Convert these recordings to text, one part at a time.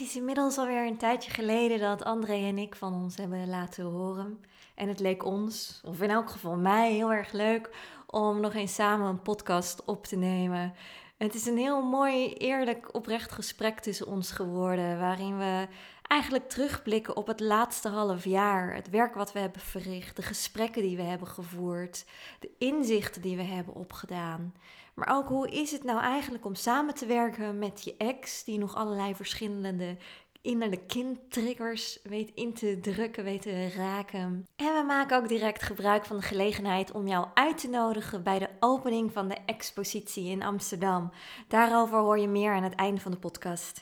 Het is inmiddels alweer een tijdje geleden dat André en ik van ons hebben laten horen. En het leek ons, of in elk geval mij, heel erg leuk om nog eens samen een podcast op te nemen. Het is een heel mooi, eerlijk, oprecht gesprek tussen ons geworden, waarin we eigenlijk terugblikken op het laatste half jaar, het werk wat we hebben verricht, de gesprekken die we hebben gevoerd, de inzichten die we hebben opgedaan. Maar ook hoe is het nou eigenlijk om samen te werken met je ex, die nog allerlei verschillende innerlijke kindtriggers weet in te drukken, weet te raken. En we maken ook direct gebruik van de gelegenheid om jou uit te nodigen bij de opening van de expositie in Amsterdam. Daarover hoor je meer aan het einde van de podcast.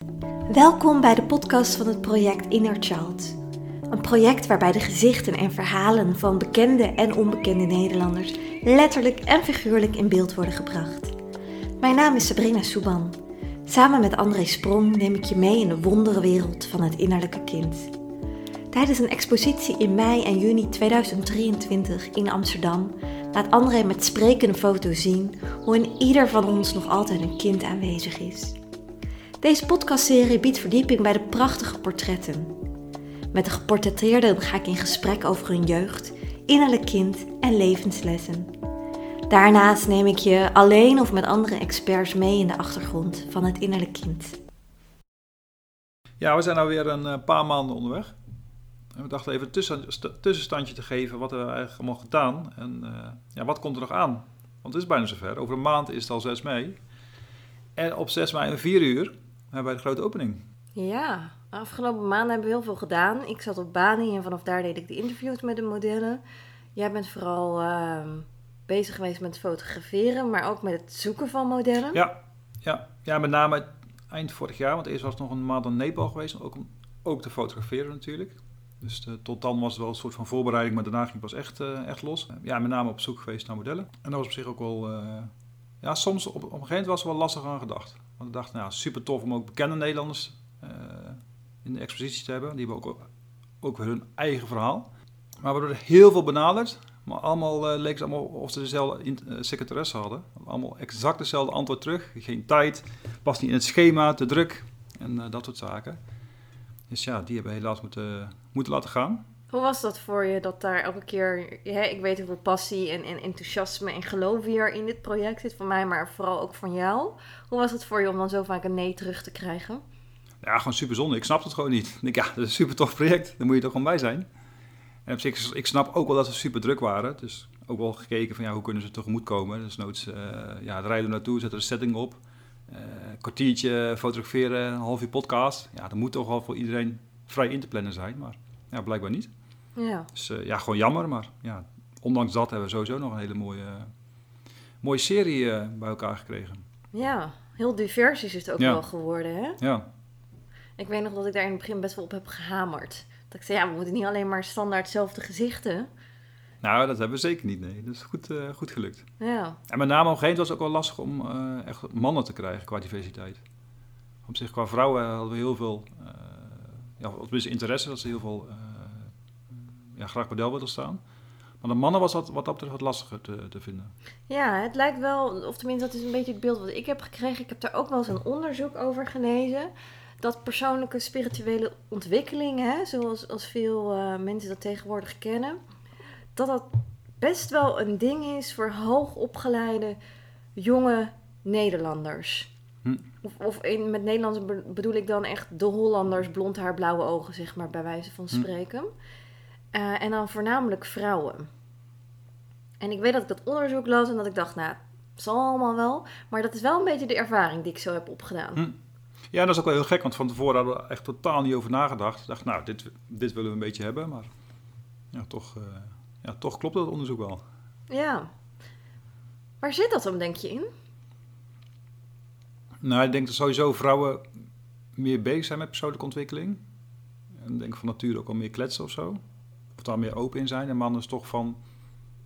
Welkom bij de podcast van het project Inner Child. Een project waarbij de gezichten en verhalen van bekende en onbekende Nederlanders letterlijk en figuurlijk in beeld worden gebracht. Mijn naam is Sabrina Souban. Samen met André Sprong neem ik je mee in de wonderenwereld van het innerlijke kind. Tijdens een expositie in mei en juni 2023 in Amsterdam laat André met sprekende foto's zien hoe in ieder van ons nog altijd een kind aanwezig is. Deze podcastserie biedt verdieping bij de prachtige portretten. Met de geportretteerden ga ik in gesprek over hun jeugd, innerlijk kind en levenslessen. Daarnaast neem ik je alleen of met andere experts mee in de achtergrond van het innerlijk kind. Ja, we zijn alweer een eh, paar maanden onderweg. En we dachten even een tussen, tussenstandje te geven wat we eigenlijk allemaal gedaan. En uh, ja, wat komt er nog aan? Want het is bijna zover. Over een maand is het al 6 mei. En op 6 mei om 4 uur hebben wij de grote opening. Ja, afgelopen maanden hebben we heel veel gedaan. Ik zat op Bani en vanaf daar deed ik de interviews met de modellen. Jij bent vooral... Uh bezig geweest met fotograferen, maar ook met het zoeken van modellen. Ja, ja. ja met name eind vorig jaar, want eerst was het nog een maand in Nepal geweest, ook, ook te fotograferen natuurlijk. Dus de, tot dan was het wel een soort van voorbereiding, maar daarna ging het pas echt, uh, echt los. Ja, met name op zoek geweest naar modellen. En dat was op zich ook wel, uh, ja, soms op, op een gegeven moment was er wel lastig aan gedacht. Want ik dacht, nou, super tof om ook bekende Nederlanders in de expositie te hebben. Die hebben ook, ook hun eigen verhaal. Maar we worden heel veel benaderd. Maar allemaal uh, leek het allemaal of ze dezelfde uh, secretaresse hadden. Allemaal exact dezelfde antwoord terug. Geen tijd, past niet in het schema, te druk en dat soort zaken. Dus ja, die hebben helaas moeten, moeten laten gaan. Hoe was dat voor je dat daar elke keer, ja, ik weet hoeveel passie en, en enthousiasme en geloof hier in dit project zit van mij, maar vooral ook van jou. Hoe was het voor je om dan zo vaak een nee terug te krijgen? Ja, gewoon super zonde. Ik snap het gewoon niet. Ik denk, ja, dat is een super tof project. Daar moet je toch gewoon bij zijn. En op zich, ik snap ook wel dat ze super druk waren. Dus ook wel gekeken van ja, hoe kunnen ze tegemoet komen. Dus noods, uh, ja, het rijden naartoe, zetten de setting op. Uh, kwartiertje fotograferen, een half uur podcast. Ja, dat moet toch wel voor iedereen vrij in te plannen zijn. Maar ja, blijkbaar niet. Ja. Dus uh, ja, gewoon jammer. Maar ja, ondanks dat hebben we sowieso nog een hele mooie, mooie serie bij elkaar gekregen. Ja, heel divers is het ook Ja. wel geworden, hè? Ja, Ik weet nog dat ik daar in het begin best wel op heb gehamerd. Dat ik zei, ja, we moeten niet alleen maar standaard hetzelfde gezichten. nou dat hebben we zeker niet. Nee, dat is goed, eh, goed gelukt. Ja, En met name op een gegeven moment was het ook wel lastig om eh, echt mannen te krijgen qua diversiteit. Op zich qua vrouwen hadden we heel veel, uh, ja, of interesse, dat ze heel veel ja, graag model wilden staan. Maar de mannen was dat wat dat betreft wat lastiger te, te vinden. ja, het lijkt wel, of tenminste dat is een beetje het beeld wat ik heb gekregen. Ik heb daar ook wel eens een onderzoek over gelezen. Dat persoonlijke spirituele ontwikkeling, hè, zoals als veel uh, mensen dat tegenwoordig kennen, dat dat best wel een ding is voor hoogopgeleide jonge Nederlanders. Hm. Of, of in, met Nederlands be- bedoel ik dan echt de Hollanders, blond haar, blauwe ogen, zeg maar, bij wijze van Hm. spreken. Uh, en dan voornamelijk vrouwen. En ik weet dat ik dat onderzoek las en dat ik dacht, nou, zal allemaal wel. Maar dat is wel een beetje de ervaring die ik zo heb opgedaan. Hm. Ja, dat is ook wel heel gek, want van tevoren hadden we echt totaal niet over nagedacht. Ik dacht, nou, dit, dit willen we een beetje hebben, maar ja, toch, uh, ja, toch klopt dat onderzoek wel. Ja. Waar zit dat dan, denk je, in? Nou, ik denk dat sowieso vrouwen meer bezig zijn met persoonlijke ontwikkeling. En ik denk van nature ook wel meer kletsen of zo. Of daar meer open in zijn. En mannen is toch van,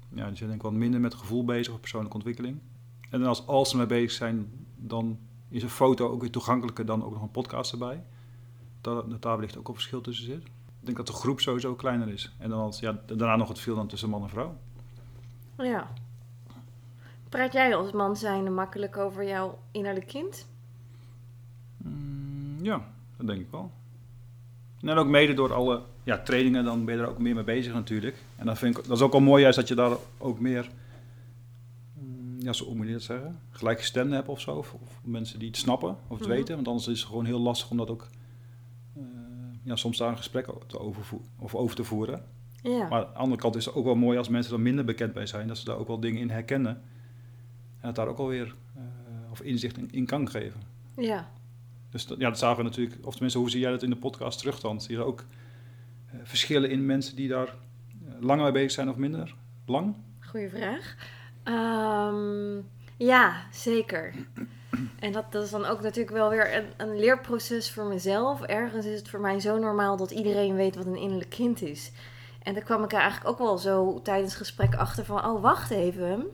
ja, die zijn denk ik wat minder met gevoel bezig of persoonlijke ontwikkeling. En dan als, als ze mee bezig zijn, dan is een foto ook weer toegankelijker dan ook nog een podcast erbij. Dat, dat daar wellicht ook een verschil tussen zit. Ik denk dat de groep sowieso kleiner is. En dan als, ja, daarna nog het verschil dan tussen man en vrouw. Ja. Praat jij als man zijnde makkelijk over jouw innerlijk kind? Mm, ja, dat denk ik wel. En ook mede door alle ja, trainingen, dan ben je er ook meer mee bezig natuurlijk. En dan vind ik, dat is ook al mooi juist dat je daar ook meer, ja, zo hoe moet je dat zeggen, gelijkgestemden hebt of zo. Of, of mensen die het snappen of het Mhm. weten. Want anders is het gewoon heel lastig om dat ook, eh, ja, soms daar een gesprek te of over te voeren. Ja. Maar aan de andere kant is het ook wel mooi als mensen er minder bekend bij zijn, dat ze daar ook wel dingen in herkennen. En het daar ook alweer eh of inzicht in, in kan geven. ja. Dus dat, ja, dat zagen we natuurlijk, of tenminste, hoe zie jij dat in de podcast terug dan? Zie je ook eh, verschillen in mensen die daar langer mee bezig zijn of minder lang? Goeie vraag. Ehm, ja, zeker. En dat, dat is dan ook natuurlijk wel weer een, een leerproces voor mezelf. Ergens is het voor mij zo normaal dat iedereen weet wat een innerlijk kind is. En daar kwam ik eigenlijk ook wel zo tijdens gesprek achter van... Oh, wacht even.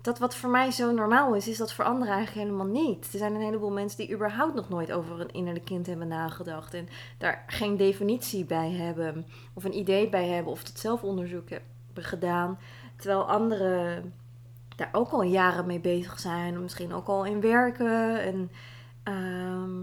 Dat wat voor mij zo normaal is, is dat voor anderen eigenlijk helemaal niet. Er zijn een heleboel mensen die überhaupt nog nooit over een innerlijk kind hebben nagedacht. En daar geen definitie bij hebben. Of een idee bij hebben. Of het zelfonderzoek hebben gedaan. Terwijl anderen daar ook al jaren mee bezig zijn. Misschien ook al in werken. En ehm,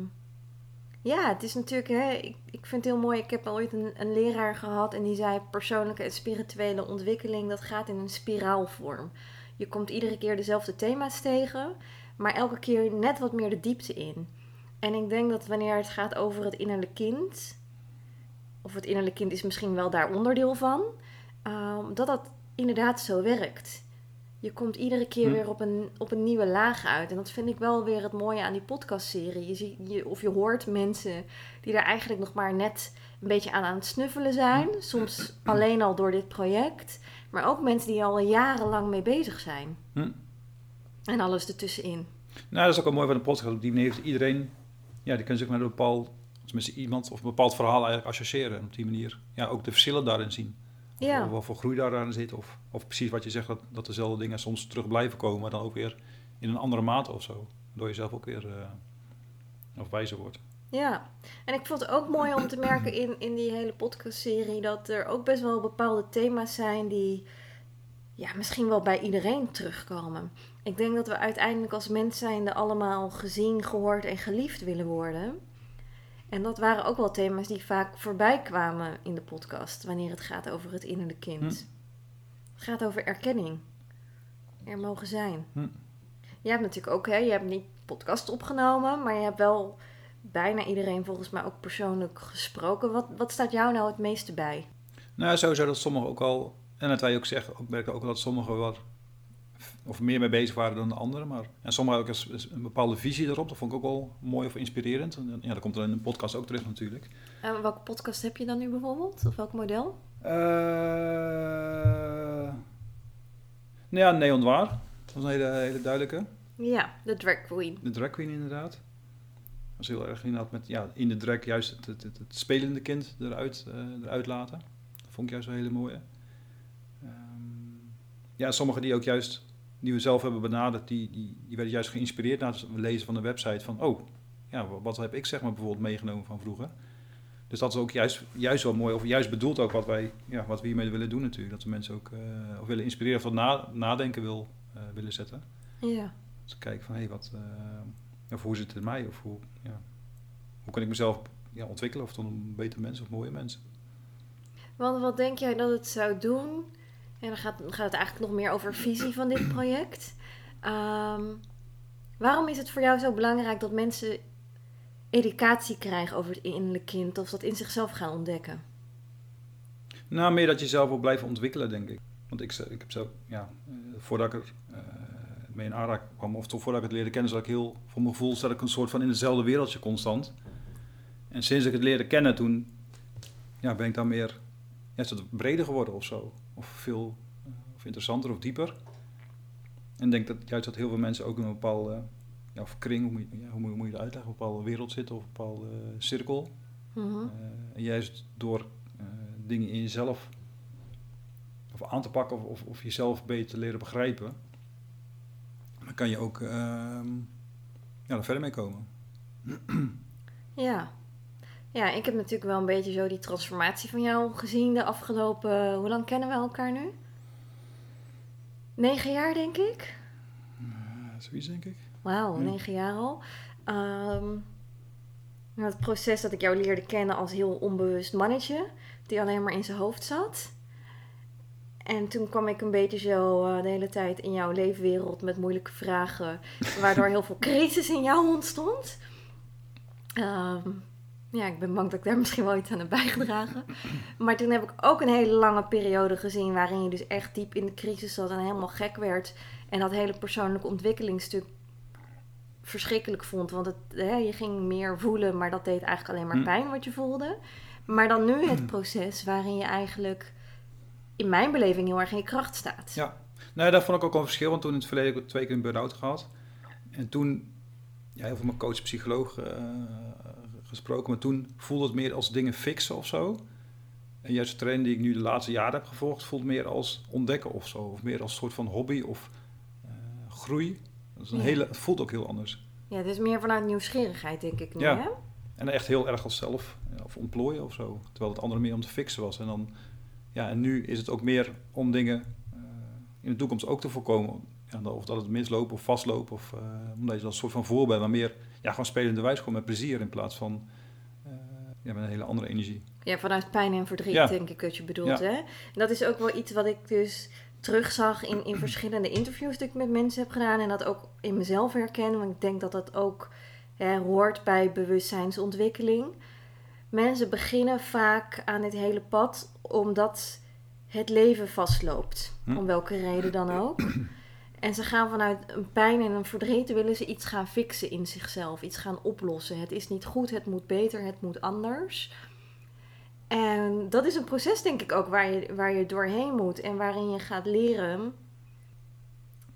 ja, het is natuurlijk... Hè, ik, ik vind het heel mooi. Ik heb ooit een, een leraar gehad. En die zei persoonlijke en spirituele ontwikkeling... dat gaat in een spiraalvorm. Je komt iedere keer dezelfde thema's tegen. Maar elke keer net wat meer de diepte in. En ik denk dat wanneer het gaat over het innerlijk kind... of het innerlijk kind is misschien wel daar onderdeel van... ehm, dat dat inderdaad zo werkt. Je komt iedere keer Hm. weer op een, op een nieuwe laag uit. En dat vind ik wel weer het mooie aan die podcastserie. Je ziet, je, of je hoort mensen die daar eigenlijk nog maar net een beetje aan aan het snuffelen zijn. Soms alleen al door dit project. Maar ook mensen die al jarenlang mee bezig zijn. Hm. En alles ertussenin. Nou, dat is ook wel mooi van een podcast. Op die manier heeft iedereen, ja, die kunnen zich met een bepaald, tenminste iemand of een bepaald verhaal eigenlijk associëren. En op die manier ja, ook de verschillen daarin zien. Of Ja. wat voor groei daaraan zit. Of, of precies wat je zegt, dat, dat dezelfde dingen soms terug blijven komen, maar dan ook weer in een andere mate of zo. Waardoor je zelf ook weer eh, of wijzer wordt. Ja, en ik vond het ook mooi om te merken in, in die hele podcastserie dat er ook best wel bepaalde thema's zijn die ja, misschien wel bij iedereen terugkomen. Ik denk dat we uiteindelijk als mens zijnde allemaal gezien, gehoord en geliefd willen worden. En dat waren ook wel thema's die vaak voorbij kwamen in de podcast wanneer het gaat over het innerlijk kind. Hm. Het gaat over erkenning. Er mogen zijn. Hm. Je hebt natuurlijk ook, hè, je hebt niet podcast opgenomen, maar je hebt wel bijna iedereen volgens mij ook persoonlijk gesproken. Wat, wat staat jou nou het meeste bij? Nou, sowieso dat sommigen ook al, en dat wij ook zeggen, ook merken ook dat sommigen wat of meer mee bezig waren dan de anderen. Maar, en sommigen ook eens- een bepaalde visie erop. Dat vond ik ook wel mooi of inspirerend. En, ja, dat komt er in de podcast ook terecht natuurlijk. En welke podcast heb je dan nu bijvoorbeeld? Of welk model? Eh nou ja, Neon Waar. Dat was een hele, hele duidelijke. Ja, de drag queen. De drag queen inderdaad. Dat was heel erg inderdaad met ja, in de drag juist het, het, het, het spelende kind eruit, eh, eruit laten. Dat vond ik juist een hele mooie. Ehm, ja, sommigen die ook juist, die we zelf hebben benaderd, die, die, die werden juist geïnspireerd na het lezen van de website van, oh, ja, wa- wat heb ik zeg maar bijvoorbeeld meegenomen van vroeger. Dus dat is ook juist, juist wel mooi, of juist bedoeld ook wat wij, ja, wat we hiermee willen doen natuurlijk. Dat we mensen ook eh, of willen inspireren of na, nadenken wil, eh, willen zetten. Ja. Dus kijken van, hé, hey, wat, eh, of hoe zit het in mij? Of hoe, ja, hoe kan ik mezelf ja, ontwikkelen? Of tot een beter mens of mooie mens? Want wat denk jij dat het zou doen? En dan gaat, gaat het eigenlijk nog meer over visie van dit project. Ehm, waarom is het voor jou zo belangrijk dat mensen educatie krijgen over het innerlijk kind of dat in zichzelf gaan ontdekken? Nou, meer dat je zelf wil blijven ontwikkelen, denk ik. Want ik, ik heb zelf, ja, eh, voordat ik er eh, mee in aanraking kwam, of toch voordat ik het leerde kennen, zat ik heel, voor mijn gevoel, zat ik een soort van in hetzelfde wereldje constant. En sinds ik het leerde kennen, toen ja, ben ik dan meer, is het breder geworden of zo. Of veel eh, of interessanter of dieper. En ik denk dat juist dat heel veel mensen ook in een bepaalde ja, of kring, hoe moet, je, ja, hoe, moet, hoe je het uitleggen, een bepaalde wereld zitten of een bepaalde eh, cirkel. Mhm. Eh, en juist door eh, dingen in jezelf of aan te pakken of, of, of jezelf beter te leren begrijpen, dan kan je ook ehm, ja, er verder mee komen. Ja. Ja, ik heb natuurlijk wel een beetje zo die transformatie van jou gezien de afgelopen... Hoe lang kennen we elkaar nu? Negen jaar, denk ik. Eh, zoiets denk ik. Wauw, Ja. negen jaar al. Ehm, Het proces dat ik jou leerde kennen als heel onbewust mannetje, die alleen maar in zijn hoofd zat. En toen kwam ik een beetje zo uh, de hele tijd in jouw leefwereld met moeilijke vragen, waardoor heel veel crisis in jou ontstond. Um, ja, ik ben bang dat ik daar misschien wel iets aan heb bijgedragen. Maar toen heb ik ook een hele lange periode gezien waarin je dus echt diep in de crisis zat en helemaal gek werd. En dat hele persoonlijke ontwikkelingsstuk verschrikkelijk vond. Want het, hè, je ging meer voelen, maar dat deed eigenlijk alleen maar hm. pijn wat je voelde. Maar dan nu het proces waarin je eigenlijk in mijn beleving heel erg in je kracht staat. Ja, nou, daar vond ik ook een verschil. Want toen in het verleden heb ik twee keer een burn-out gehad. En toen, ja, heel veel mijn coach, psycholoog uh, gesproken. Maar toen voelde het meer als dingen fixen of zo. En juist de training die ik nu de laatste jaren heb gevolgd, voelt meer als ontdekken of zo. Of meer als een soort van hobby of uh, groei. Dat is een hele, het voelt ook heel anders. Ja, het is meer vanuit nieuwsgierigheid, denk ik nu, ja. hè? En echt heel erg als zelf, of ontplooien of zo. Terwijl het andere meer om te fixen was. En dan, ja, en nu is het ook meer om dingen uh, in de toekomst ook te voorkomen. Ja, of dat het misloopt of vastloopt, of uh, omdat je dat een soort van voorbeeld, maar meer ja, gewoon spelende wijs, gewoon met plezier in plaats van uh, ja, met een hele andere energie. Ja, vanuit pijn en verdriet, denk ik dat je bedoelt. Hè? En dat is ook wel iets wat ik dus terugzag in, in verschillende interviews die ik met mensen heb gedaan. En dat ook in mezelf herken. Want ik denk dat dat ook hè, hoort bij bewustzijnsontwikkeling. Mensen beginnen vaak aan dit hele pad omdat het leven vastloopt. Hm. Om welke reden dan ook. En ze gaan vanuit een pijn en een verdriet willen ze iets gaan fixen in zichzelf, iets gaan oplossen. Het is niet goed, het moet beter, het moet anders. En dat is een proces, denk ik ook, waar je, waar je doorheen moet en waarin je gaat leren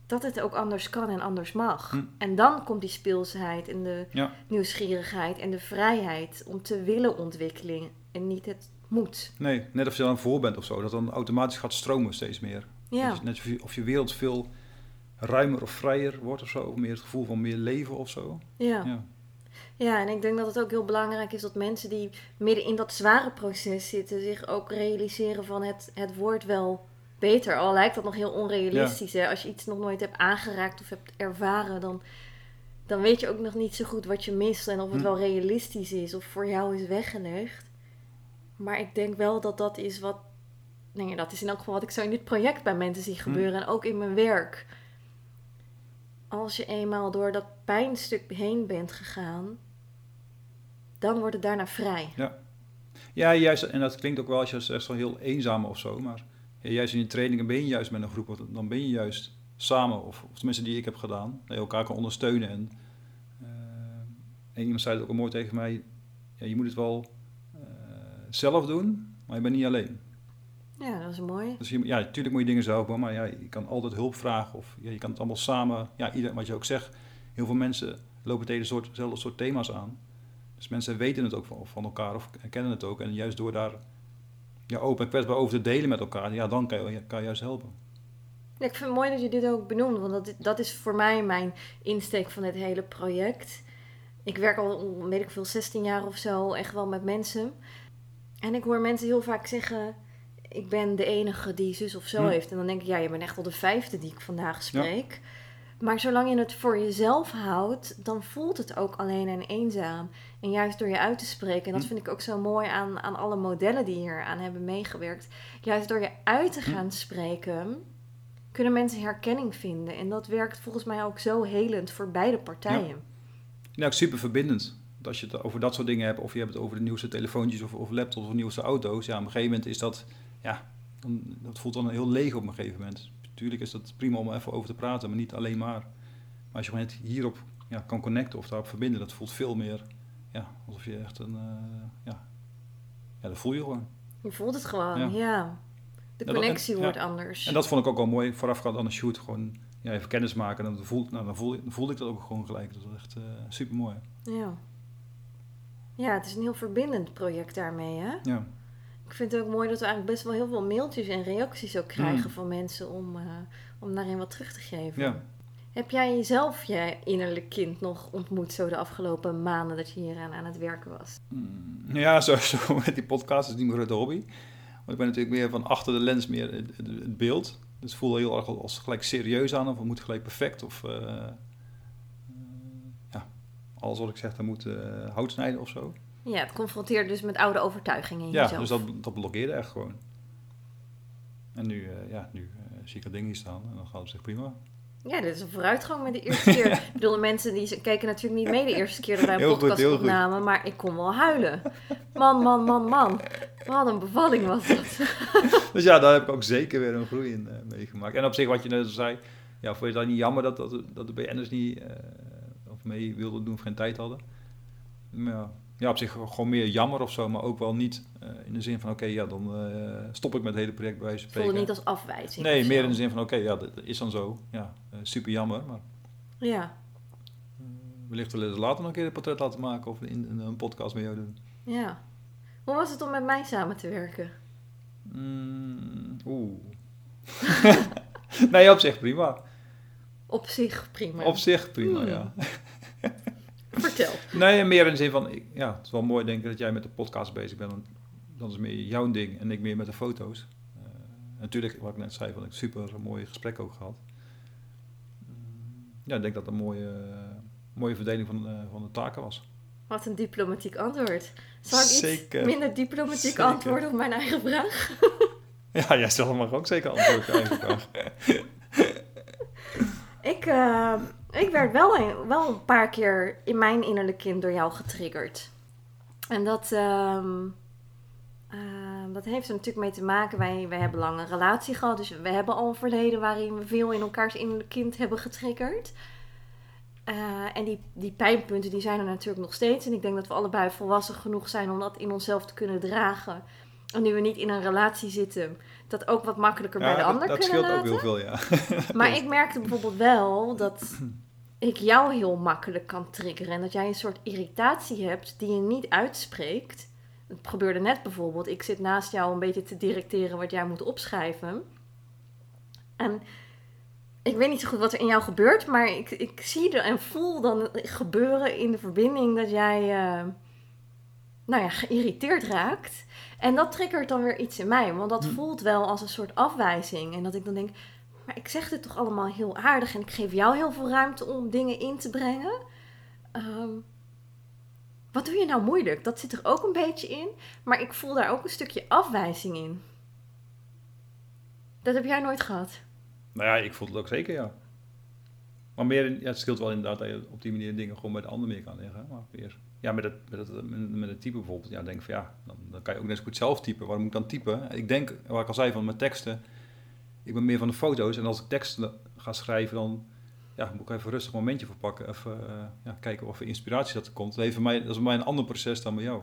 dat het ook anders kan en anders mag. Hm. En dan komt die speelsheid en de nieuwsgierigheid en de vrijheid om te willen ontwikkeling en niet het moet. Nee, net of je dan voor bent of zo, dat dan automatisch gaat stromen steeds meer. Ja. net of je, of je wereld veel ruimer of vrijer wordt of zo. Of meer het gevoel van meer leven of zo. Ja. ja. Ja, en ik denk dat het ook heel belangrijk is dat mensen die midden in dat zware proces zitten, zich ook realiseren van het, het wordt wel beter. Al lijkt dat nog heel onrealistisch. Hè? Als je iets nog nooit hebt aangeraakt of hebt ervaren, dan, dan weet je ook nog niet zo goed wat je mist en of het hm. wel realistisch is of voor jou is weggelegd. Maar ik denk wel dat dat is wat. Nee, dat is in elk geval wat ik zo in dit project bij mensen zie hm. gebeuren en ook in mijn werk als je eenmaal door dat pijnstuk heen bent gegaan, dan wordt het daarna vrij. Ja, ja juist, en dat klinkt ook wel als je zegt zo heel eenzaam of zo, maar juist in je trainingen ben je juist met een groep, dan ben je juist samen, of, of tenminste die ik heb gedaan, dat elkaar kan ondersteunen. En, uh, en iemand zei het ook al mooi tegen mij, ja, je moet het wel uh, zelf doen, maar je bent niet alleen. Ja, dat is mooi. Dus je, ja, natuurlijk moet je dingen zelf doen, maar ja, je kan altijd hulp vragen of ja, je kan het allemaal samen. Ja, ieder, wat je ook zegt, heel veel mensen lopen tegen soort, dezelfde soort thema's aan. Dus mensen weten het ook van, van elkaar of kennen het ook. En juist door daar ja, open en kwetsbaar over te delen met elkaar, ja, dan kan je, kan je juist helpen. Ja, ik vind het mooi dat je dit ook benoemt, want dat, dat is voor mij mijn insteek van dit hele project. Ik werk al, weet ik veel, 16 jaar of zo, echt wel met mensen. En ik hoor mensen heel vaak zeggen ik ben de enige die zus of zo hm. heeft. En dan denk ik, ja, je bent echt wel de vijfde die ik vandaag spreek. Maar zolang je het voor jezelf houdt, dan voelt het ook alleen en eenzaam. En juist door je uit te spreken, en dat hm. vind ik ook zo mooi aan, aan alle modellen die hier aan hebben meegewerkt. Juist door je uit te hm. gaan spreken, kunnen mensen herkenning vinden. En dat werkt volgens mij ook zo helend voor beide partijen. Ja, nou, super verbindend. Als je het over dat soort dingen hebt, of je hebt het over de nieuwste telefoontjes of, of laptops of nieuwste auto's. Ja, op een gegeven moment is dat ja, dan, dat voelt dan heel leeg op een gegeven moment. Natuurlijk is dat prima om even over te praten, maar niet alleen maar. Maar als je net hierop ja, kan connecten of daarop verbinden, dat voelt veel meer ja, alsof je echt een. Uh, ja, ja, dat voel je gewoon. Je voelt het gewoon, ja. De connectie wordt anders. En dat vond ik ook wel mooi voorafgaand aan de shoot. Gewoon ja, even kennis maken. En dan, voel, nou, dan, voel, dan voelde ik dat ook gewoon gelijk. Dat was echt uh, eh, super mooi. Ja. Ja, het is een heel verbindend project daarmee, hè? Ja. Ik vind het ook mooi dat we eigenlijk best wel heel veel mailtjes en reacties ook krijgen mm. van mensen om, uh, om daarin wat terug te geven. Ja. Heb jij jezelf, je innerlijk kind, nog ontmoet zo de afgelopen maanden dat je hier aan, aan het werken was? Mm, ja, sowieso met die podcast is niet meer de hobby. Want ik ben natuurlijk meer van achter de lens meer het, beeld. Dus voel heel erg als gelijk serieus aan of het moet gelijk perfect. Of uh, ja, alles wat ik zeg, dan moet eh, hout snijden of zo. Ja, het confronteert dus met oude overtuigingen in Ja, jezelf. dus dat, dat blokkeerde echt gewoon. En nu, eh, ja, nu eh, zie ik dat ding hier staan en dan gaat het zich prima. Ja, dit is een vooruitgang met de eerste keer. ik bedoel, de mensen die ze- keken natuurlijk niet mee de eerste keer dat wij een Heel podcast heel goed. opnamen, maar ik kon wel huilen. Man, man, man, man. Wat een bevalling was dat. Dus ja, daar heb ik ook zeker weer een groei in eh, meegemaakt. En op zich, wat je net al zei, ja, vond je dat niet jammer dat, dat, dat de BN'ers niet of mee wilden doen of geen tijd hadden? Maar ja, ja, op zich gewoon meer jammer of zo, maar ook wel niet eh, in de zin van, oké, ja, dan eh, stop ik met het hele project bij wijze van niet als afwijzing. Nee, meer zo. in de zin van, oké, ja, dat is dan zo. Ja, eh, super jammer, maar Ja, wellicht willen ze later nog een keer een portret laten maken of in, in een podcast met jou doen. ja. Hoe was het om met mij samen te werken? Mm, Oeh. nee, op zich prima. Op zich prima. Op zich prima, Hmm. ja. Vertel. Nee, meer in de zin van, ik, ja, het is wel mooi denk ik dat jij met de podcast bezig bent. Want dat is meer jouw ding en ik meer met de foto's. Eh, natuurlijk, wat ik net zei, van ik super mooie gesprek ook gehad. Ja, ik denk dat het een mooie, mooie verdeling van, eh, van de taken was. Wat een diplomatiek antwoord. Zal ik iets minder diplomatiek Zeker. antwoorden op mijn eigen vraag? Ja, jij zelf mag ook zeker antwoorden op je eigen vraag. Ik, eh, ik werd wel een, wel een paar keer in mijn innerlijk kind door jou getriggerd. En dat, ehm, ehm, dat heeft er natuurlijk mee te maken. Wij, wij hebben lang een relatie gehad. Dus we hebben al een verleden waarin we veel in elkaars innerlijk kind hebben getriggerd. Eh, en die, die pijnpunten die zijn er natuurlijk nog steeds. En ik denk dat we allebei volwassen genoeg zijn om dat in onszelf te kunnen dragen. En nu we niet in een relatie zitten, dat ook wat makkelijker bij de dat, ander dat kunnen scheelt laten. ook heel veel, ja. Maar ik merkte bijvoorbeeld wel dat ik jou heel makkelijk kan triggeren. En dat jij een soort irritatie hebt die je niet uitspreekt. Het gebeurde net bijvoorbeeld. Ik zit naast jou een beetje te directeren wat jij moet opschrijven. En ik weet niet zo goed wat er in jou gebeurt. Maar ik, ik zie er en voel dan gebeuren in de verbinding dat jij eh, nou ja, geïrriteerd raakt. En dat triggert dan weer iets in mij. Want dat Hm. voelt wel als een soort afwijzing. En dat ik dan denk, maar ik zeg dit toch allemaal heel aardig en ik geef jou heel veel ruimte om dingen in te brengen. Ehm, wat doe je nou moeilijk? Dat zit er ook een beetje in, maar ik voel daar ook een stukje afwijzing in. Dat heb jij nooit gehad. Nou ja, ik voel het ook zeker, ja. Maar meer, ja, het scheelt wel inderdaad dat je op die manier dingen gewoon bij de ander meer kan leggen. Maar weer, ja, met het, met, het, met, het typen bijvoorbeeld, ja, denk van ja, dan, dan kan je ook net zo goed zelf typen. Waarom moet ik dan typen? Ik denk, wat ik al zei, van mijn teksten, ik ben meer van de foto's. En als ik teksten ga schrijven, dan ja, moet ik even een rustig momentje voor pakken. Even eh, ja, kijken of er inspiratie dat er komt. Mij, dat is voor mij een ander proces dan bij jou.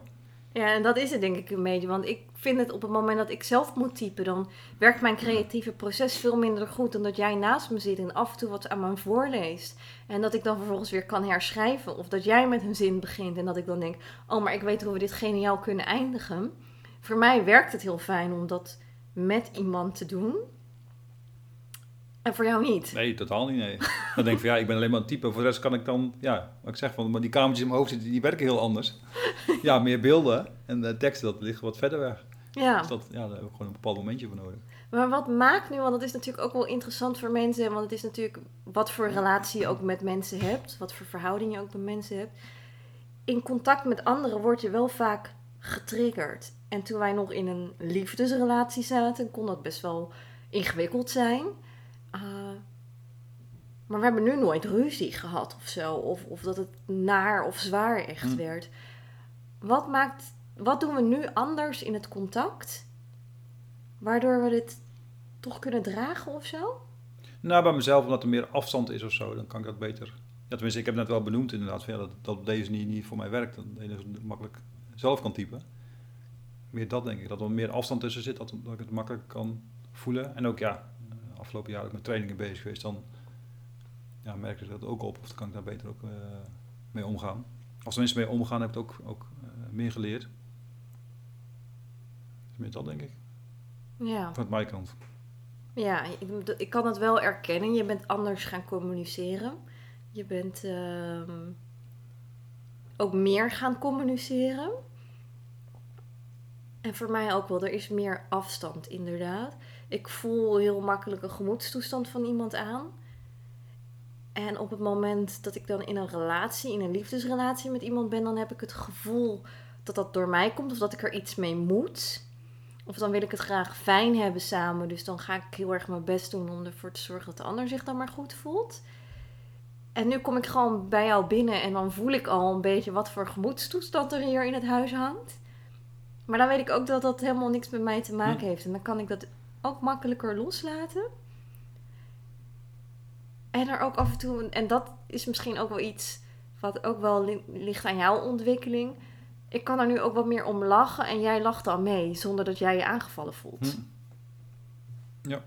Ja, en dat is het denk ik een beetje. Want ik vind het op het moment dat ik zelf moet typen, dan werkt mijn creatieve proces veel minder goed dan dat jij naast me zit en af en toe wat aan me voorleest. En dat ik dan vervolgens weer kan herschrijven. Of dat jij met een zin begint en dat ik dan denk, oh, maar ik weet hoe we dit geniaal kunnen eindigen. Voor mij werkt het heel fijn om dat met iemand te doen. En voor jou niet. Nee, totaal niet, nee. Dan denk ik van ja, ik ben alleen maar een type. Voor de rest kan ik dan, ja, wat ik zeg, van, maar die kamertjes in mijn hoofd zitten, die werken heel anders. Ja, meer beelden en de teksten, dat ligt wat verder weg. Ja. Dus dat, ja, daar heb ik gewoon een bepaald momentje voor nodig. Maar wat maakt nu, want dat is natuurlijk ook wel interessant voor mensen, want het is natuurlijk wat voor relatie je ook met mensen hebt, wat voor verhouding je ook met mensen hebt. In contact met anderen word je wel vaak getriggerd. En toen wij nog in een liefdesrelatie zaten, kon dat best wel ingewikkeld zijn. Maar we hebben nu nooit ruzie gehad of zo, of, of dat het naar of zwaar echt Hm. werd. Wat maakt, wat doen we nu anders in het contact? Waardoor we dit toch kunnen dragen of zo? Nou, bij mezelf, omdat er meer afstand is of zo, dan kan ik dat beter. Ja, tenminste, ik heb net wel benoemd inderdaad, van, ja, dat, dat deze niet, niet voor mij werkt. Dat enige makkelijk zelf kan typen. Meer dat denk ik, dat er meer afstand tussen zit, dat, dat ik het makkelijk kan voelen. En ook ja, eh, afgelopen jaar ook met trainingen bezig geweest, dan ja, merk ik dat ook op. Of dan kan ik daar beter ook eh, mee omgaan. Als er mensen mee omgaan, heb ik het ook, ook eh, meer geleerd. Dus meer dat denk ik, Ja, vanuit mijn kant. ja ik, ik kan het wel erkennen. Je bent anders gaan communiceren. Je bent ehm, ook meer gaan communiceren. En voor mij ook wel, er is meer afstand inderdaad. Ik voel heel makkelijk een gemoedstoestand van iemand aan. En op het moment dat ik dan in een relatie, in een liefdesrelatie met iemand ben, dan heb ik het gevoel dat dat door mij komt of dat ik er iets mee moet. Of dan wil ik het graag fijn hebben samen. Dus dan ga ik heel erg mijn best doen om ervoor te zorgen dat de ander zich dan maar goed voelt. En nu kom ik gewoon bij jou binnen en dan voel ik al een beetje wat voor gemoedstoestand er hier in het huis hangt. Maar dan weet ik ook dat dat helemaal niks met mij te maken Hm. heeft. En dan kan ik dat ook makkelijker loslaten. En er ook af en toe, en dat is misschien ook wel iets wat ook wel li- ligt aan jouw ontwikkeling. Ik kan er nu ook wat meer om lachen en jij lacht dan mee, zonder dat jij je aangevallen voelt. Hm. Ja.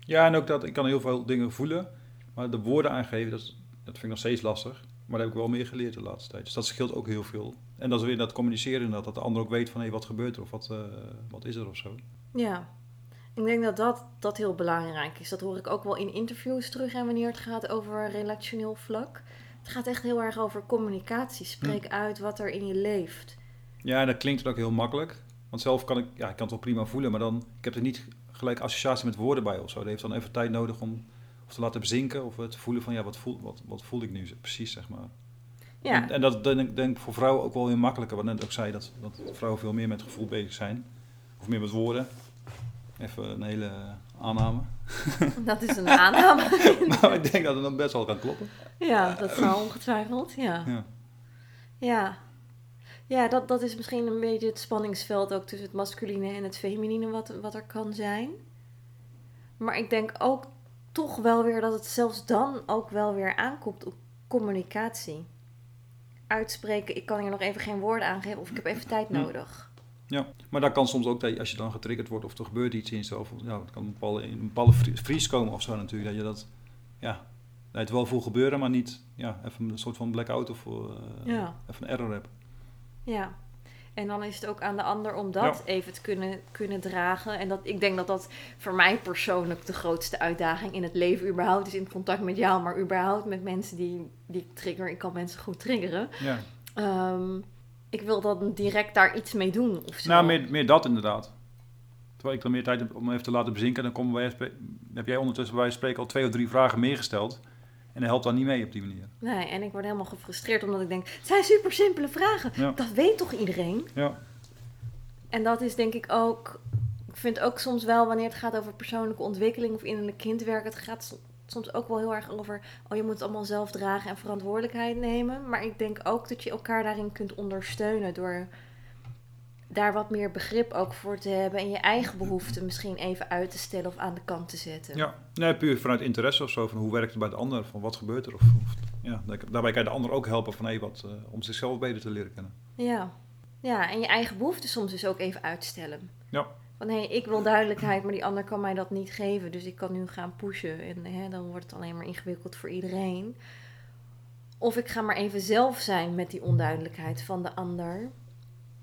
Ja, en ook dat ik kan heel veel dingen voelen, maar de woorden aangeven, dat, is- dat vind ik nog steeds lastig. Maar daar heb ik wel meer geleerd de laatste tijd. Dus dat scheelt ook heel veel. En dat is weer dat communiceren, dat, dat de ander ook weet van hé, wat gebeurt er of wat, eh, wat is er of zo. Ja, ik denk dat, dat dat heel belangrijk is. Dat hoor ik ook wel in interviews terug en wanneer het gaat over relationeel vlak. Het gaat echt heel erg over communicatie. Spreek uit wat er in je leeft. Ja, en dat klinkt ook heel makkelijk. Want zelf kan ik, ja, ik kan het wel prima voelen, maar dan, ik heb er niet gelijk associatie met woorden bij of zo. Dat heeft dan even tijd nodig om of te laten bezinken of te voelen van ja, wat voel, wat, wat voel ik nu precies, zeg maar. Ja, En, en dat denk ik denk ik voor vrouwen ook wel heel makkelijker. Wat net ook zei, dat, dat vrouwen veel meer met gevoel bezig zijn. Of meer met woorden. Even een hele aanname. dat is een aanname. maar ik denk dat het dan best wel kan kloppen. ja, dat zal ongetwijfeld. Ja, Ja. ja. ja dat, dat is misschien een beetje het spanningsveld ook tussen het masculine en het feminine wat, wat er kan zijn. Maar ik denk ook toch wel weer dat het zelfs dan ook wel weer aankomt op communicatie. Uitspreken, ik kan hier nog even geen woorden aangeven of ik heb even tijd Hm. nodig. Ja. Maar dat kan soms ook, dat als je dan getriggerd wordt of er gebeurt iets in jezelf. Ja, het kan een bepaalde, in een bepaalde vrie- vries komen of zo natuurlijk. Dat je dat, ja, dat het wel voelt gebeuren, maar niet ja, even een soort van blackout of eh, Ja. even een error hebt. Ja. En dan is het ook aan de ander om dat even te kunnen, kunnen dragen. En dat, ik denk dat dat voor mij persoonlijk de grootste uitdaging in het leven überhaupt is. In contact met jou, maar überhaupt met mensen die, die ik trigger. Ik kan mensen goed triggeren. Ja. Ehm, ik wil dan direct daar iets mee doen of zo. Nou, meer, meer dat inderdaad. Terwijl ik dan meer tijd heb om even te laten bezinken, dan komen wij, heb jij ondertussen bij wijze spreken al twee of drie vragen meer gesteld. En dat helpt dan niet mee op die manier. Nee, en ik word helemaal gefrustreerd omdat ik denk, het zijn super simpele vragen. Ja. Dat weet toch iedereen? Ja, En dat is denk ik ook. Ik vind ook soms wel wanneer het gaat over persoonlijke ontwikkeling of innerlijk kindwerk. Het gaat soms ook wel heel erg over. Oh, je moet het allemaal zelf dragen en verantwoordelijkheid nemen. Maar ik denk ook dat je elkaar daarin kunt ondersteunen door daar wat meer begrip ook voor te hebben. En je eigen behoeften misschien even uit te stellen of aan de kant te zetten. ja. Nee, puur vanuit interesse of zo. Van hoe werkt het bij de ander? Van wat gebeurt er? Of, of, ja, daarbij kan je de ander ook helpen van, hey, wat, eh, om zichzelf beter te leren kennen. Ja. ja, en je eigen behoeften soms dus ook even uitstellen. Ja. Van hé, ik wil duidelijkheid, maar die ander kan mij dat niet geven. Dus ik kan nu gaan pushen. En hè, dan wordt het alleen maar ingewikkeld voor iedereen. Of ik ga maar even zelf zijn met die onduidelijkheid van de ander.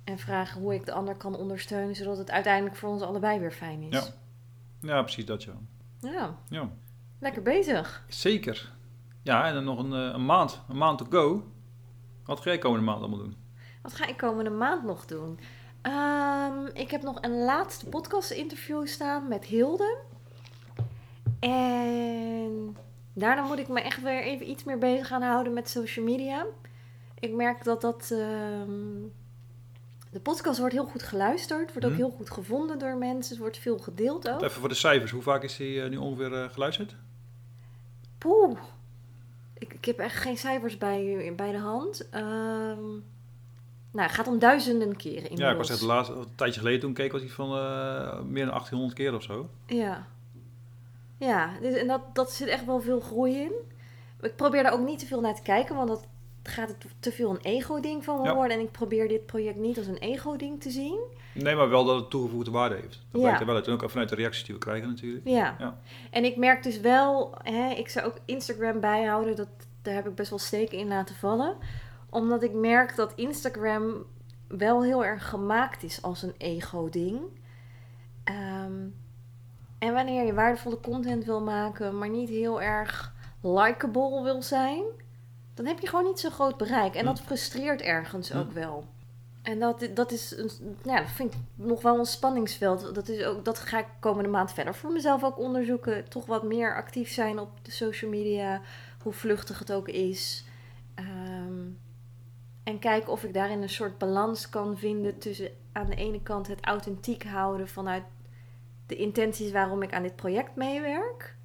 En vragen hoe ik de ander kan ondersteunen, zodat het uiteindelijk voor ons allebei weer fijn is. Ja. Ja, precies dat, ja. ja ja. lekker bezig. Zeker. Ja, en dan nog een, eh, een maand. Een maand to go. Wat ga jij komende maand allemaal doen? Wat ga ik komende maand nog doen? Ehm, ik heb nog een laatste podcast interview staan met Hilde. En daarna moet ik me echt weer even iets meer bezig gaan houden met social media. Ik merk dat dat... ehm, de podcast wordt heel goed geluisterd. Wordt ook Mhm. heel goed gevonden door mensen. Het wordt veel gedeeld ook. Even voor de cijfers. Hoe vaak is die eh, nu ongeveer eh, geluisterd? Poeh. Ik, ik heb echt geen cijfers bij, bij de hand. Ehm, nou, het gaat om duizenden keren inmiddels. Ja, ik was echt laatst, een tijdje geleden toen keek was hij van eh, meer dan 1800 keer of zo. Ja. Ja, dus, en dat, dat zit echt wel veel groei in. Ik probeer daar ook niet te veel naar te kijken, want dat gaat het te veel een ego-ding van Ja. worden. En ik probeer dit project niet als een ego-ding te zien. Nee, maar wel dat het toegevoegde waarde heeft. Dat Ja. blijkt er wel uit. En ook vanuit de reacties die we krijgen natuurlijk. Ja. Ja. En ik merk dus wel, hè, ik zou ook Instagram bijhouden. Dat, daar heb ik best wel steken in laten vallen. Omdat ik merk dat Instagram wel heel erg gemaakt is als een ego-ding. Ehm, en wanneer je waardevolle content wil maken, maar niet heel erg likable wil zijn, dan heb je gewoon niet zo'n groot bereik. En dat frustreert ergens ook wel. En dat, dat is, een, ja, dat vind ik nog wel een spanningsveld. Dat, is ook, dat ga ik komende maand verder voor mezelf ook onderzoeken. Toch wat meer actief zijn op de social media, hoe vluchtig het ook is. Ehm, en kijken of ik daarin een soort balans kan vinden tussen aan de ene kant het authentiek houden vanuit de intenties waarom ik aan dit project meewerk.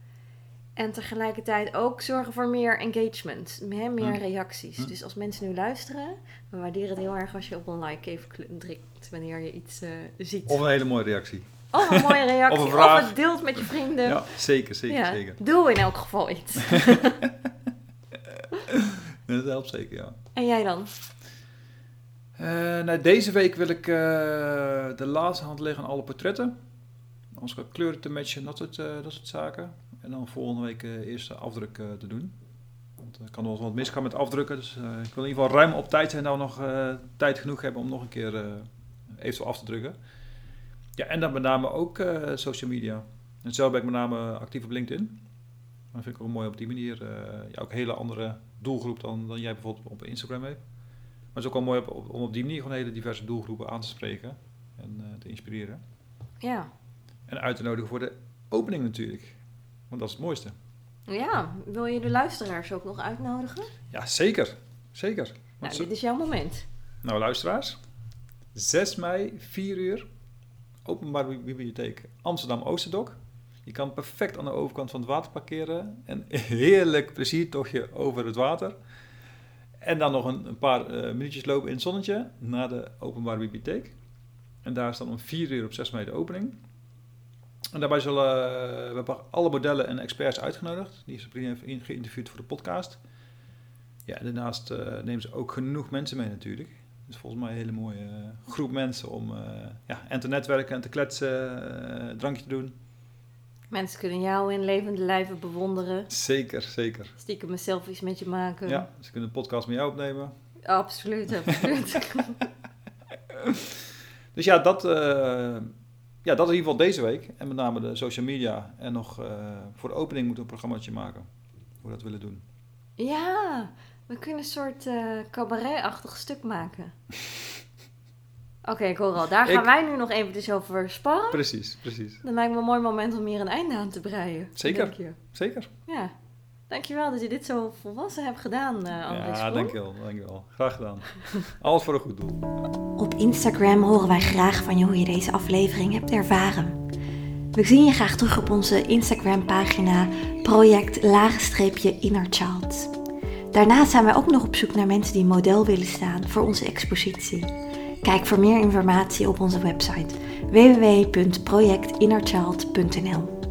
En tegelijkertijd ook zorgen voor meer engagement, meer, meer Hm. reacties. Hm. Dus als mensen nu luisteren, we waarderen het heel erg als je op een like even drukt wanneer je iets eh, ziet. Of een hele mooie reactie. Of een mooie reactie, Of een het deelt met je vrienden. Ja, zeker, zeker, Ja, zeker. Doe in elk geval iets. Dat helpt zeker, ja. en jij dan? Eh, nou, deze week wil ik eh, de laatste hand leggen aan alle portretten. Ik kleuren te matchen, dat soort, eh, dat soort zaken. En dan volgende week eh eerste afdruk eh, te doen. Want er kan nog wel wat misgaan met afdrukken. Dus eh, ik wil in ieder geval ruim op tijd zijn dat we nog eh, tijd genoeg hebben om nog een keer eh, eventueel af te drukken. Ja, en dan met name ook eh, social media. En zelf ben ik met name actief op LinkedIn. Dat vind ik ook mooi op die manier. eh, ja, ook hele andere doelgroep dan, dan jij bijvoorbeeld op Instagram hebt. Maar het is ook wel mooi op- om op die manier gewoon hele diverse doelgroepen aan te spreken en eh, te inspireren. Ja. En uit te nodigen voor de opening natuurlijk. Want dat is het mooiste. Ja, wil je de luisteraars ook nog uitnodigen? Ja, zeker. Zeker. Nou, dit is jouw moment. Nou, luisteraars. 6 mei, 4 uur. Openbare Bi- Bibliotheek Amsterdam Oosterdok. Je kan perfect aan de overkant van het water parkeren. En heerlijk pleziertochtje over het water. En dan nog een, een paar eh, minuutjes lopen in het zonnetje naar de Openbare Bibliotheek. En daar is dan om 4 uur op 6 mei de opening. En daarbij zullen eh, we hebben alle modellen en experts uitgenodigd. Die in- geïnterviewd voor de podcast. Ja, en daarnaast eh, nemen ze ook genoeg mensen mee natuurlijk. Dus volgens mij een hele mooie groep mensen om ja, en te netwerken en te kletsen, drankje te doen. Mensen kunnen jou in levende lijven bewonderen. Zeker, zeker. Stiekem een selfies met je maken. Ja, ze kunnen een podcast met jou opnemen. Absoluut, absoluut. Dus ja, dat, eh, ja, dat in ieder geval deze week. En met name de social media. En nog eh, voor de opening moeten we een programmaatje maken. Hoe we dat willen doen. ja, we kunnen een soort eh cabaret-achtig stuk maken. Oké, ik hoor al. Daar gaan Ik- wij nu nog eventjes over sparren. Precies, precies. Dan lijkt me een mooi moment om hier een einde aan te breien. Zeker. Denk je? Zeker. Ja. Dankjewel dat je dit zo volwassen hebt gedaan, eh André ja, dankjewel, dankjewel. Graag gedaan. Alles voor een goed doel. Op Instagram horen wij graag van je hoe je deze aflevering hebt ervaren. We zien je graag terug op onze Instagram-pagina project Inner Child. Daarnaast zijn wij ook nog op zoek naar mensen die model willen staan voor onze expositie. Kijk voor meer informatie op onze website www.projectinnerchild.nl.